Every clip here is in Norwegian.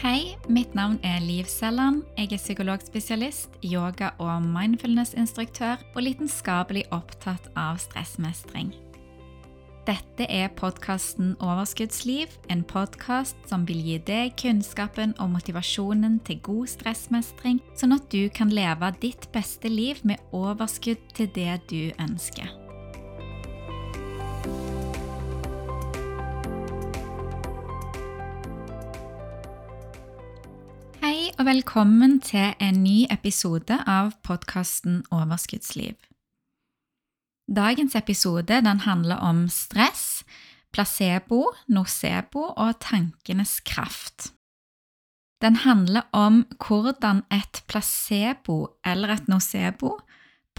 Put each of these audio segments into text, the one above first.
Hei, mitt navn er Liv Selland. Jeg er psykologspesialist, yoga- og mindfulness-instruktør og lidenskapelig opptatt av stressmestring. Dette er podkasten Overskuddsliv, en podkast som vil gi deg kunnskapen og motivasjonen til god stressmestring, sånn at du kan leve ditt beste liv med overskudd til det du ønsker. Og velkommen til en ny episode av podkasten Overskuddsliv. Dagens episode den handler om stress, placebo, nocebo og tankenes kraft. Den handler om hvordan et placebo eller et nocebo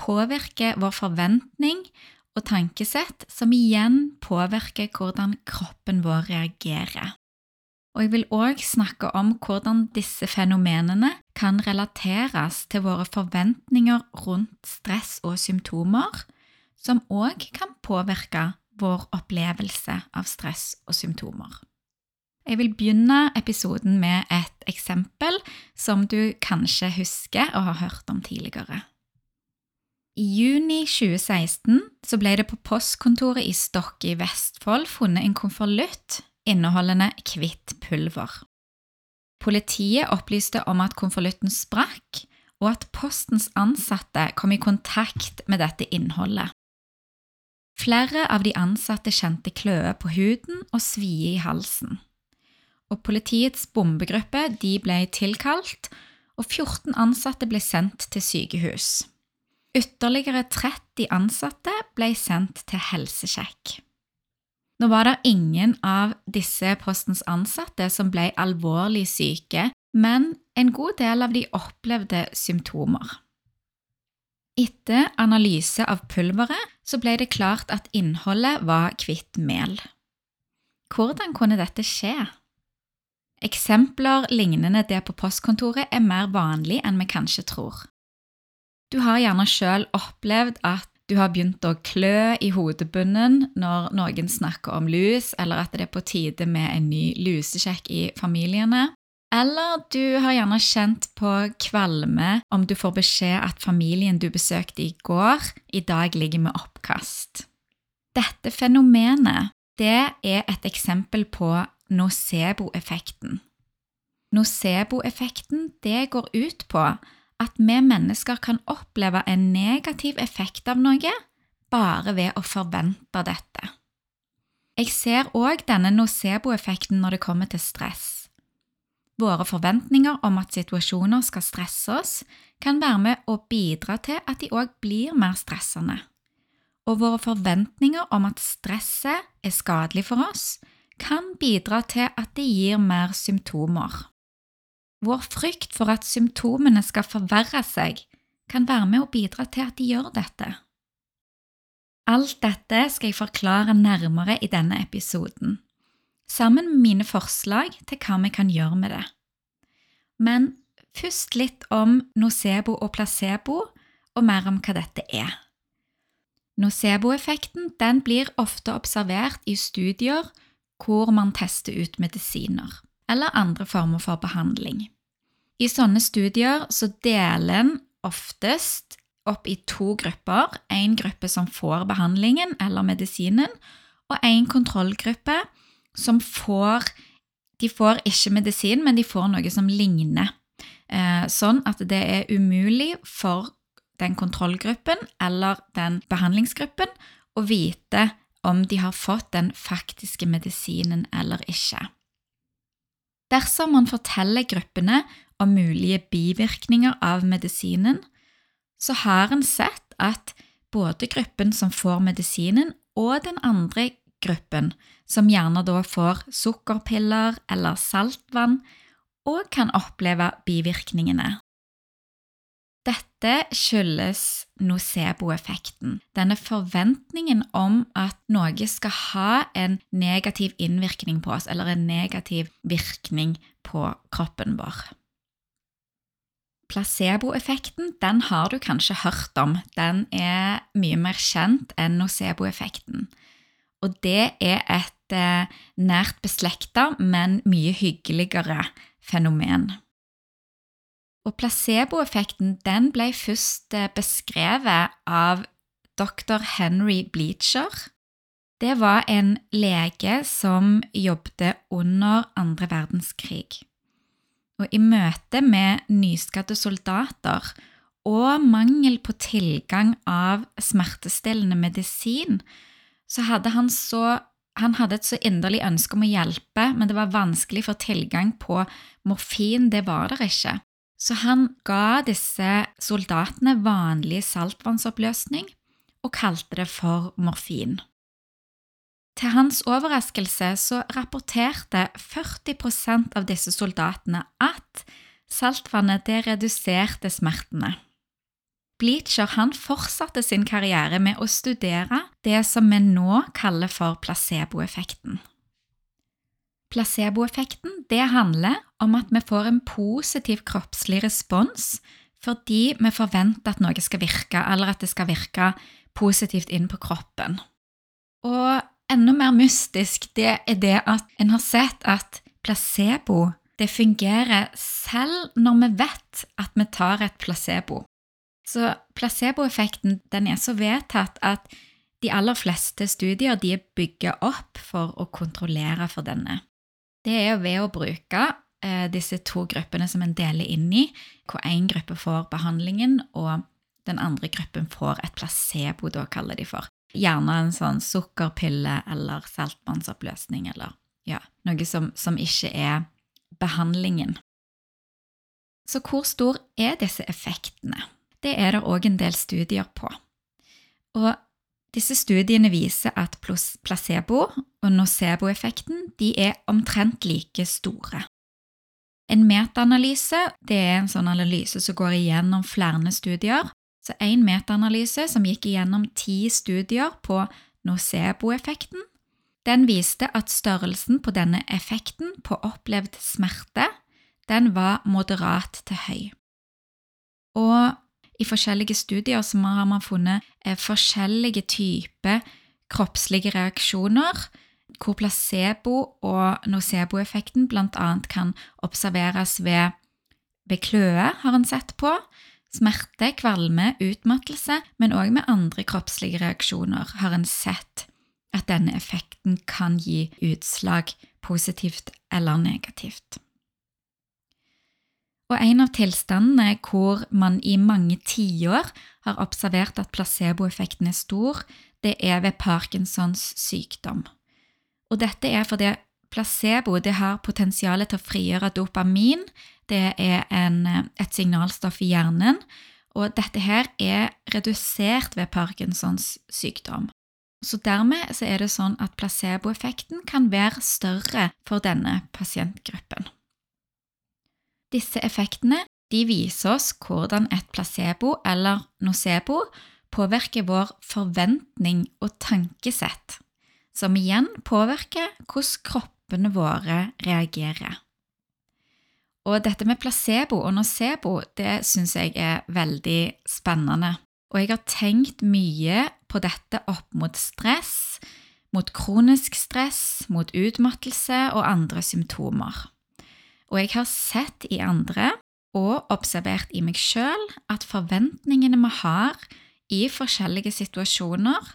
påvirker vår forventning og tankesett, som igjen påvirker hvordan kroppen vår reagerer. Og jeg vil òg snakke om hvordan disse fenomenene kan relateres til våre forventninger rundt stress og symptomer, som òg kan påvirke vår opplevelse av stress og symptomer. Jeg vil begynne episoden med et eksempel som du kanskje husker og har hørt om tidligere. I juni 2016 så ble det på postkontoret i Stokke i Vestfold funnet en konvolutt inneholdende hvitt pulver. Politiet opplyste om at konvolutten sprakk, og at postens ansatte kom i kontakt med dette innholdet. Flere av de ansatte kjente kløe på huden og svie i halsen. Og Politiets bombegruppe ble tilkalt, og 14 ansatte ble sendt til sykehus. Ytterligere 30 ansatte ble sendt til helsesjekk. Nå var det ingen av disse postens ansatte som ble alvorlig syke, men en god del av de opplevde symptomer. Etter analyse av pulveret så ble det klart at innholdet var hvitt mel. Hvordan kunne dette skje? Eksempler lignende det på postkontoret er mer vanlig enn vi kanskje tror. Du har gjerne sjøl opplevd at du har begynt å klø i hodebunnen når noen snakker om lus, eller at det er på tide med en ny lusesjekk i familiene. Eller du har gjerne kjent på kvalme om du får beskjed at familien du besøkte i går, i dag ligger med oppkast. Dette fenomenet det er et eksempel på nocebo-effekten. Nocebo-effekten det går ut på at vi mennesker kan oppleve en negativ effekt av noe bare ved å forvente dette. Jeg ser òg denne nocebo-effekten når det kommer til stress. Våre forventninger om at situasjoner skal stresse oss, kan være med å bidra til at de òg blir mer stressende. Og våre forventninger om at stresset er skadelig for oss, kan bidra til at det gir mer symptomer. Vår frykt for at symptomene skal forverre seg, kan være med å bidra til at de gjør dette. Alt dette skal jeg forklare nærmere i denne episoden sammen med mine forslag til hva vi kan gjøre med det. Men først litt om nocebo og placebo, og mer om hva dette er. Nocebo-effekten blir ofte observert i studier hvor man tester ut medisiner eller andre former for behandling. I sånne studier så deler en oftest opp i to grupper. En gruppe som får behandlingen eller medisinen, og en kontrollgruppe som får De får ikke medisin, men de får noe som ligner. Eh, sånn at det er umulig for den kontrollgruppen eller den behandlingsgruppen å vite om de har fått den faktiske medisinen eller ikke. Dersom man forteller gruppene om mulige bivirkninger av medisinen, så har en sett at både gruppen som får medisinen, og den andre gruppen, som gjerne da får sukkerpiller eller saltvann, og kan oppleve bivirkningene. Dette skyldes nocebo-effekten, denne forventningen om at noe skal ha en negativ innvirkning på oss, eller en negativ virkning på kroppen vår. Placeboeffekten den har du kanskje hørt om. Den er mye mer kjent enn nocebo-effekten. Og det er et eh, nært beslekta, men mye hyggeligere fenomen. Og placeboeffekten den ble først eh, beskrevet av dr. Henry Bleacher. Det var en lege som jobbet under andre verdenskrig. Og i møte med nyskadde soldater og mangel på tilgang av smertestillende medisin, så hadde han så han hadde et så inderlig ønske om å hjelpe, men det var vanskelig for tilgang på morfin, det var der ikke. Så han ga disse soldatene vanlig saltvannsoppløsning og kalte det for morfin. Til hans overraskelse så rapporterte 40% av disse soldatene at saltvannet det reduserte smertene. Bleacher han fortsatte sin karriere med å studere det som vi nå kaller for placeboeffekten. Placeboeffekten det handler om at vi får en positiv kroppslig respons fordi vi forventer at noe skal virke, eller at det skal virke positivt inn på kroppen. Og enda mer mystisk det er det at en har sett at placebo det fungerer selv når vi vet at vi tar et placebo. Så placeboeffekten den er så vedtatt at de aller fleste studier de er bygget opp for å kontrollere for denne. Det er ved å bruke eh, disse to gruppene som en deler inn i, hvor én gruppe får behandlingen, og den andre gruppen får et placebo, da kaller de for. Gjerne en sånn sukkerpille eller saltvannsoppløsning eller ja, noe som, som ikke er behandlingen. Så hvor stor er disse effektene? det er det òg en del studier på. Og disse studiene viser at placebo- og nocebo-effekten er omtrent like store. En metaanalyse er en sånn analyse som går igjennom flere studier. Så en metaanalyse som gikk igjennom ti studier på nocebo-effekten, den viste at størrelsen på denne effekten på opplevd smerte den var moderat til høy. Og i forskjellige studier har man funnet eh, forskjellige typer kroppslige reaksjoner, hvor placebo og nocebo-effekten bl.a. kan observeres ved, ved kløe, har en sett på, smerte, kvalme, utmattelse, men òg med andre kroppslige reaksjoner har en sett at denne effekten kan gi utslag positivt eller negativt. Og en av tilstandene hvor man i mange tiår har observert at placeboeffekten er stor, det er ved Parkinsons sykdom. Og dette er fordi placebo har potensial til å frigjøre dopamin, det er en, et signalstoff i hjernen, og dette her er redusert ved Parkinsons sykdom. Så dermed så er det sånn at placeboeffekten kan være større for denne pasientgruppen. Disse effektene viser oss hvordan et placebo eller nocebo påvirker vår forventning og tankesett, som igjen påvirker hvordan kroppene våre reagerer. Og dette med placebo og nocebo det syns jeg er veldig spennende. Og jeg har tenkt mye på dette opp mot stress, mot kronisk stress, mot utmattelse og andre symptomer og jeg har sett i andre og observert i meg sjøl at forventningene vi har i forskjellige situasjoner,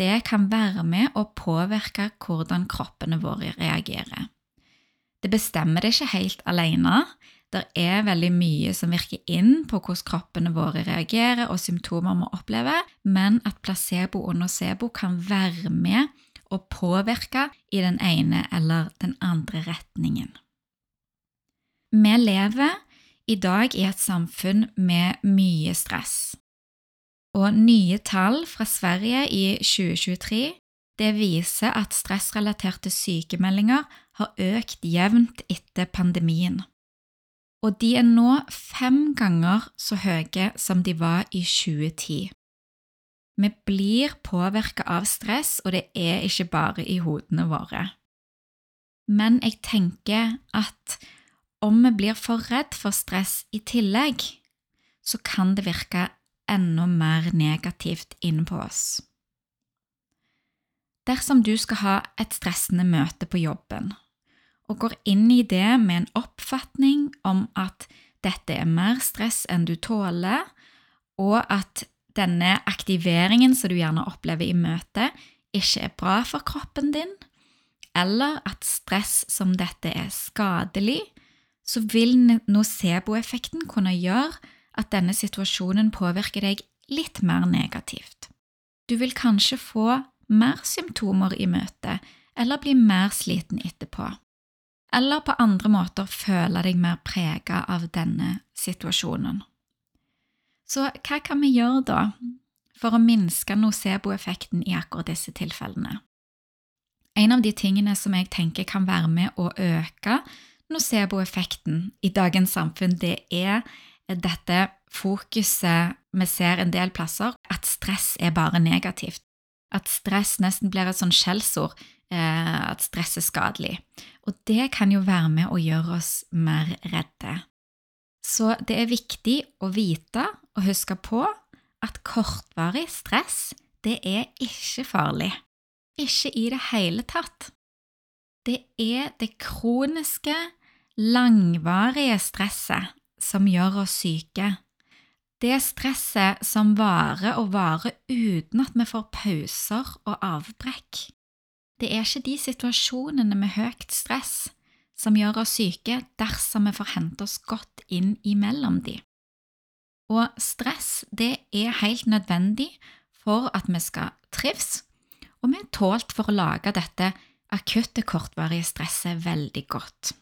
det kan være med å påvirke hvordan kroppene våre reagerer. Det bestemmer det ikke helt alene. Det er veldig mye som virker inn på hvordan kroppene våre reagerer og symptomer vi opplever, men at placebo og nocebo kan være med å påvirke i den ene eller den andre retningen. Vi lever i dag i et samfunn med mye stress. Og nye tall fra Sverige i 2023 det viser at stressrelaterte sykemeldinger har økt jevnt etter pandemien. Og de er nå fem ganger så høye som de var i 2010. Vi blir påvirka av stress, og det er ikke bare i hodene våre. Men jeg tenker at om vi blir for redd for stress i tillegg, så kan det virke enda mer negativt inn på oss. Dersom du skal ha et stressende møte på jobben, og går inn i det med en oppfatning om at dette er mer stress enn du tåler, og at denne aktiveringen som du gjerne opplever i møtet, ikke er bra for kroppen din, eller at stress som dette er skadelig, så vil nocebo-effekten kunne gjøre at denne situasjonen påvirker deg litt mer negativt. Du vil kanskje få mer symptomer i møtet, eller bli mer sliten etterpå. Eller på andre måter føle deg mer prega av denne situasjonen. Så hva kan vi gjøre da for å minske nocebo-effekten i akkurat disse tilfellene? En av de tingene som jeg tenker kan være med å øke nocebo-effekten i dagens samfunn, det er dette fokuset vi ser en del plasser, at stress er bare negativt. At stress nesten blir et sånn skjellsord, eh, at stress er skadelig. Og det kan jo være med å gjøre oss mer redde. Så det er viktig å vite og huske på at kortvarig stress, det er ikke farlig. Ikke i det hele tatt. Det er det kroniske, langvarige stresset som gjør oss syke. Det stresset som varer og varer uten at vi får pauser og avbrekk. Det er ikke de situasjonene med høyt stress som gjør oss syke dersom vi får hente oss godt inn imellom de. Og stress, det er helt nødvendig for at vi skal trives, og vi er tålt for å lage dette akutte, kortvarige stresset veldig godt.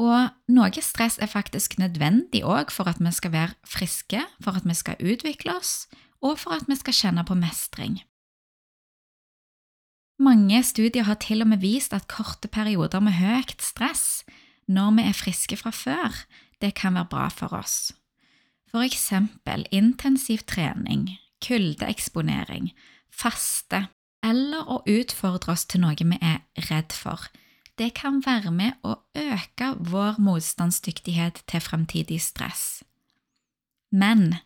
Og noe stress er faktisk nødvendig òg for at vi skal være friske, for at vi skal utvikle oss, og for at vi skal kjenne på mestring. Mange studier har til og med vist at korte perioder med høyt stress når vi er friske fra før, det kan være bra for oss. For eksempel intensiv trening, kuldeeksponering, faste eller å utfordre oss til noe vi er redd for, det kan være med å øke vår motstandsdyktighet til fremtidig stress. Men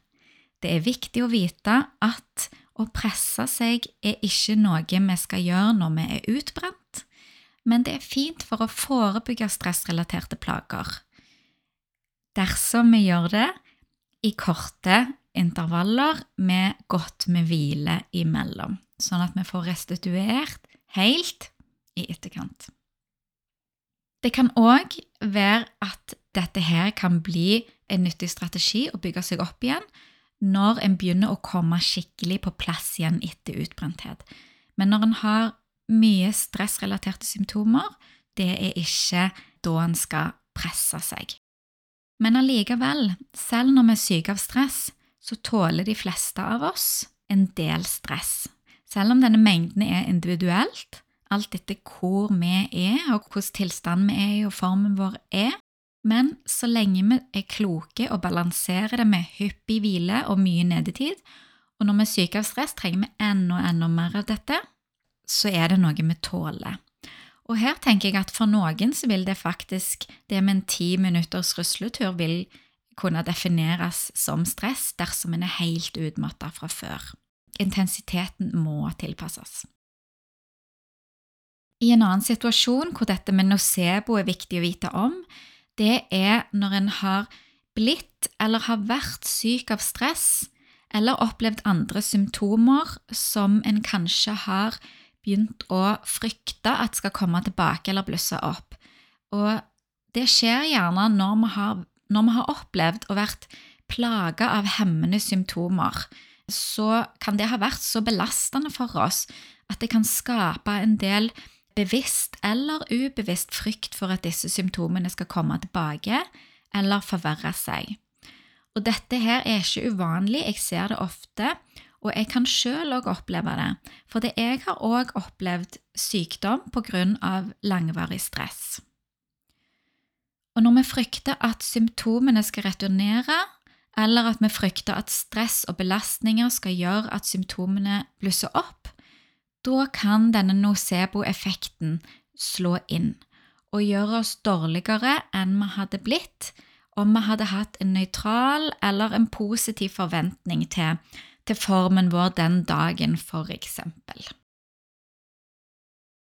det er viktig å vite at å presse seg er ikke noe vi skal gjøre når vi er utbrent, men det er fint for å forebygge stressrelaterte plager. Dersom vi gjør det i korte intervaller med godt med hvile imellom, sånn at vi får restituert helt i etterkant. Det kan òg være at dette her kan bli en nyttig strategi å bygge seg opp igjen når en begynner å komme skikkelig på plass igjen etter utbrenthet. Men når en har mye stressrelaterte symptomer, det er ikke da en skal presse seg. Men allikevel, selv når vi er syke av stress, så tåler de fleste av oss en del stress. Selv om denne mengden er individuelt, alt etter hvor vi er, og hvordan tilstanden vi er i, og formen vår er. Men så lenge vi er kloke og balanserer det med hyppig hvile og mye nedetid, og når vi er syke av stress, trenger vi enda, enda mer av dette, så er det noe vi tåler. Og her tenker jeg at for noen så vil det faktisk, det med en ti minutters rusletur vil kunne defineres som stress dersom en er helt utmatta fra før. Intensiteten må tilpasses. I en annen situasjon hvor dette med nocebo er viktig å vite om, det er når en har blitt eller har vært syk av stress eller opplevd andre symptomer som en kanskje har begynt å frykte at skal komme tilbake eller blusse opp. Og det skjer gjerne når vi har, når vi har opplevd og vært plaga av hemmende symptomer. Så kan det ha vært så belastende for oss at det kan skape en del bevisst eller ubevisst frykt for at disse symptomene skal komme tilbake eller forverre seg. Og dette her er ikke uvanlig, jeg ser det ofte, og jeg kan sjøl òg oppleve det, for jeg har òg opplevd sykdom av langvarig stress. Og når vi frykter at symptomene skal returnere, eller at vi frykter at stress og belastninger skal gjøre at symptomene blusser opp, da kan denne nocebo-effekten slå inn og gjøre oss dårligere enn vi hadde blitt om vi hadde hatt en nøytral eller en positiv forventning til, til formen vår den dagen, for eksempel.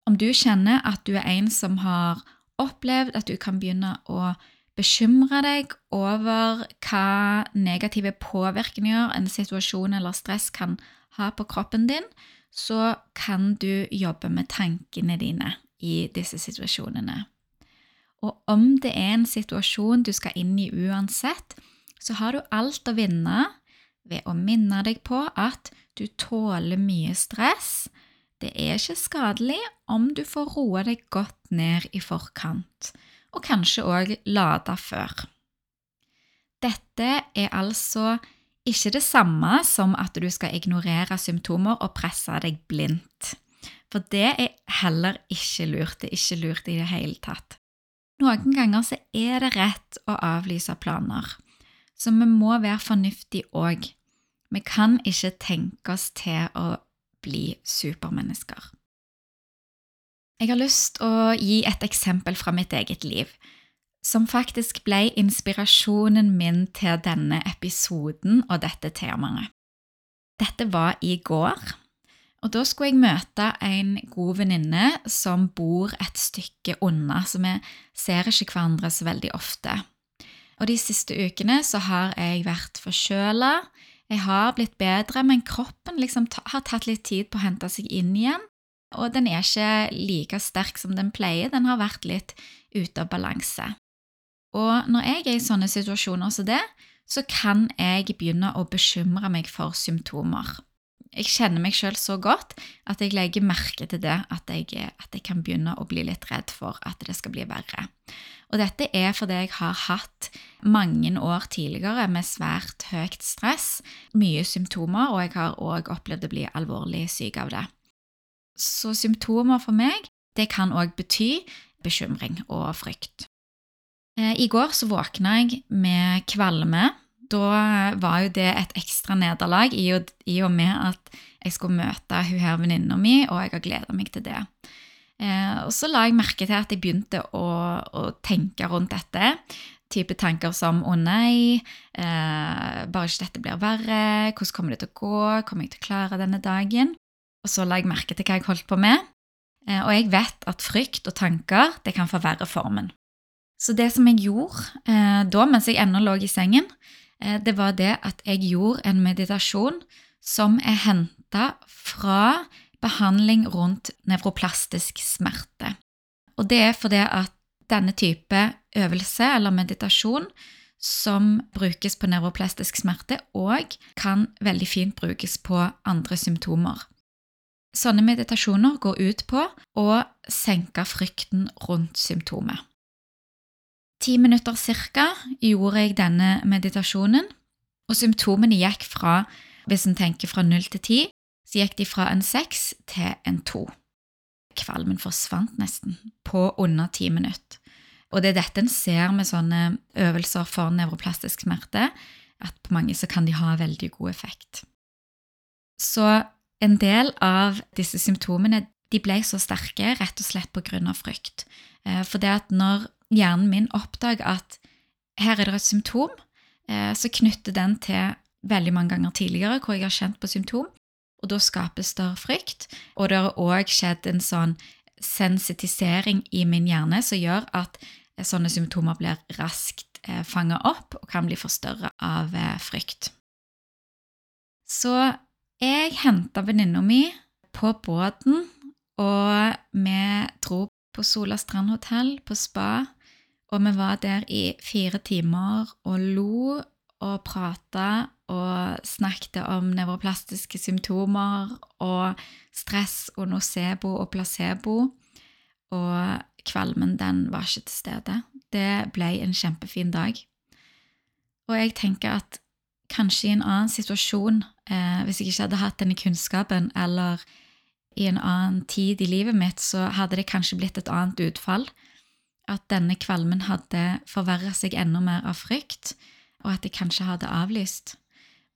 Om du kjenner at du er en som har opplevd at du kan begynne å bekymre deg over hva negative påvirkninger en situasjon eller stress kan ha på kroppen din, så kan du jobbe med tankene dine i disse situasjonene. Og om det er en situasjon du skal inn i uansett, så har du alt å vinne ved å minne deg på at du tåler mye stress. Det er ikke skadelig om du får roe deg godt ned i forkant, og kanskje òg lade før. Dette er altså ikke det samme som at du skal ignorere symptomer og presse deg blindt. For det er heller ikke lurt. Det er ikke lurt i det hele tatt. Noen ganger så er det rett å avlyse planer, så vi må være fornuftige òg. Vi kan ikke tenke oss til å bli supermennesker. Jeg har lyst å gi et eksempel fra mitt eget liv, som faktisk ble inspirasjonen min til denne episoden og dette temaet. Dette var i går, og da skulle jeg møte en god venninne som bor et stykke unna, så vi ser ikke hverandre så veldig ofte. Og de siste ukene så har jeg vært forkjøla, jeg har blitt bedre, men kroppen liksom har tatt litt tid på å hente seg inn igjen. Og den er ikke like sterk som den pleier, den har vært litt ute av balanse. Og når jeg er i sånne situasjoner som det, så kan jeg begynne å bekymre meg for symptomer. Jeg kjenner meg sjøl så godt at jeg legger merke til det, at jeg, at jeg kan begynne å bli litt redd for at det skal bli verre. Og dette er fordi jeg har hatt mange år tidligere med svært høyt stress, mye symptomer, og jeg har òg opplevd å bli alvorlig syk av det. Så symptomer for meg, det kan òg bety bekymring og frykt. Eh, I går så våkna jeg med kvalme. Da var jo det et ekstra nederlag i, og med at jeg skulle møte hun her venninna mi, og jeg har gleda meg til det. Eh, og så la jeg merke til at jeg begynte å, å tenke rundt dette. Type tanker som 'å nei', eh, bare ikke dette blir verre, hvordan kommer det til å gå, kommer jeg til å klare denne dagen? Og så la jeg merke til hva jeg holdt på med. Eh, og jeg vet at frykt og tanker det kan forverre formen. Så det som jeg gjorde eh, da, mens jeg ennå lå i sengen, eh, det var det at jeg gjorde en meditasjon som er henta fra behandling rundt nevroplastisk smerte. Og det er fordi at denne type øvelse eller meditasjon som brukes på nevroplastisk smerte, òg kan veldig fint brukes på andre symptomer. Sånne meditasjoner går ut på å senke frykten rundt symptomet. Ti minutter cirka gjorde jeg denne meditasjonen, og symptomene gikk fra, hvis en tenker fra null til ti, så gikk de fra en seks til en to. Kvalmen forsvant nesten, på under ti minutter. Og det er dette en ser med sånne øvelser for nevroplastisk smerte, at på mange så kan de ha veldig god effekt. Så en del av disse symptomene de ble så sterke rett og slett av frykt. Eh, for det at når hjernen min oppdager at her er det et symptom, eh, så knytter den til veldig mange ganger tidligere hvor jeg har kjent på symptom, og da skapes det frykt. Og det har òg skjedd en sånn sensitisering i min hjerne som gjør at sånne symptomer blir raskt eh, fanga opp og kan bli forstørra av eh, frykt. Så jeg henta venninna mi på båten, og vi dro på Sola strandhotell på spa. Og vi var der i fire timer og lo og prata og snakket om nevroplastiske symptomer og stress og nocebo og placebo. Og kvalmen, den var ikke til stede. Det ble en kjempefin dag. Og jeg tenker at kanskje i en annen situasjon, eh, hvis jeg ikke hadde hatt denne kunnskapen, eller i en annen tid i livet mitt, så hadde det kanskje blitt et annet utfall. At denne kvalmen hadde forverra seg enda mer av frykt og at jeg kanskje hadde avlyst.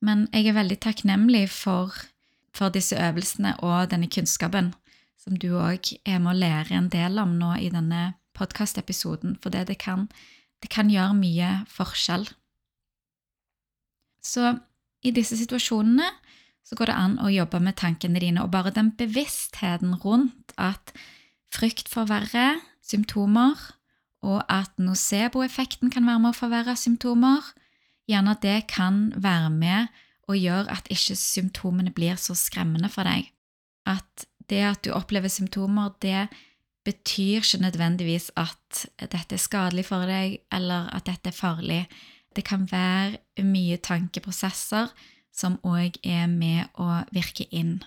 Men jeg er veldig takknemlig for, for disse øvelsene og denne kunnskapen, som du òg er med å lære en del om nå i denne podkastepisoden, for det, det, kan, det kan gjøre mye forskjell. Så i disse situasjonene så går det an å jobbe med tankene dine, og bare den bevisstheten rundt at frykt forverrer symptomer og at nocebo-effekten kan være med å forverre symptomer. Gjerne at det kan være med og gjøre at ikke symptomene blir så skremmende for deg. At det at du opplever symptomer, det betyr ikke nødvendigvis at dette er skadelig for deg, eller at dette er farlig. Det kan være mye tankeprosesser som òg er med å virke inn.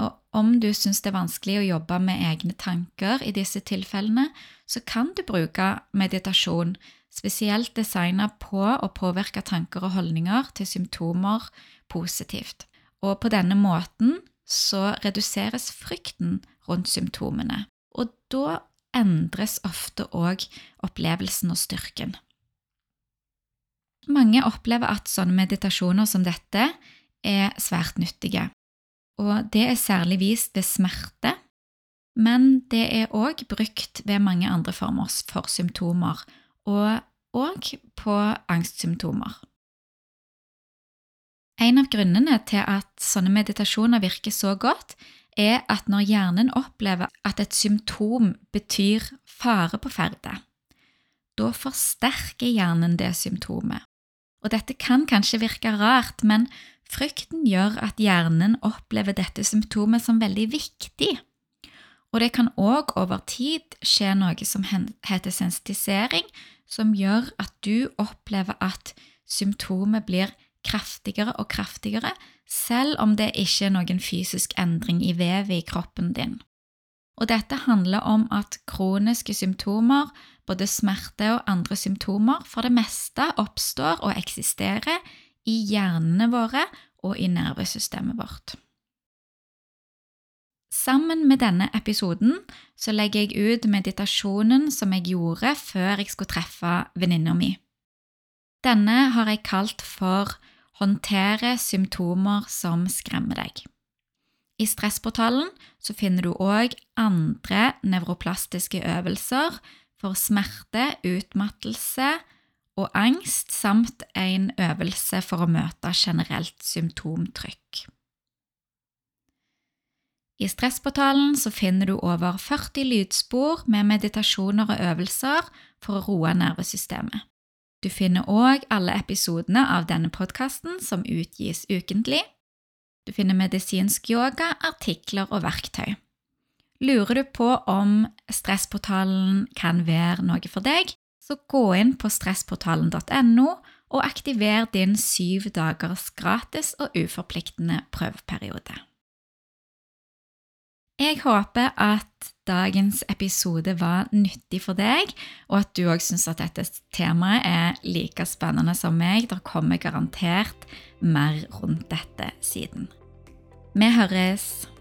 Og om du syns det er vanskelig å jobbe med egne tanker i disse tilfellene, så kan du bruke meditasjon, spesielt designa på å påvirke tanker og holdninger til symptomer positivt. Og på denne måten så reduseres frykten rundt symptomene, og da endres ofte òg opplevelsen og styrken. Mange opplever at sånne meditasjoner som dette er svært nyttige, og det er særlig vist ved smerte, men det er òg brukt ved mange andre former for symptomer, og òg på angstsymptomer. En av grunnene til at sånne meditasjoner virker så godt, er at når hjernen opplever at et symptom betyr fare på ferde, da forsterker hjernen det symptomet. Og dette kan kanskje virke rart, men frykten gjør at hjernen opplever dette symptomet som veldig viktig. Og det kan òg over tid skje noe som heter sensitisering, som gjør at du opplever at symptomet blir kraftigere og kraftigere, selv om det ikke er noen fysisk endring i vevet i kroppen din. Og dette handler om at kroniske symptomer, både smerte og andre symptomer, for det meste oppstår og eksisterer i hjernene våre og i nervesystemet vårt. Sammen med denne episoden så legger jeg ut meditasjonen som jeg gjorde før jeg skulle treffe venninna mi. Denne har jeg kalt for Håndtere symptomer som skremmer deg. I Stressportalen så finner du òg andre nevroplastiske øvelser for smerte, utmattelse og angst, samt en øvelse for å møte generelt symptomtrykk. I Stressportalen så finner du over 40 lydspor med meditasjoner og øvelser for å roe nervesystemet. Du finner òg alle episodene av denne podkasten som utgis ukentlig. Du finner medisinsk yoga, artikler og verktøy. Lurer du på om Stressportalen kan være noe for deg, så gå inn på stressportalen.no og aktiver din syv dagers gratis og uforpliktende prøveperiode. Jeg håper at dagens episode var nyttig for deg, og at du òg syns at dette temaet er like spennende som meg. Det kommer garantert mer rundt dette siden. Vi høres!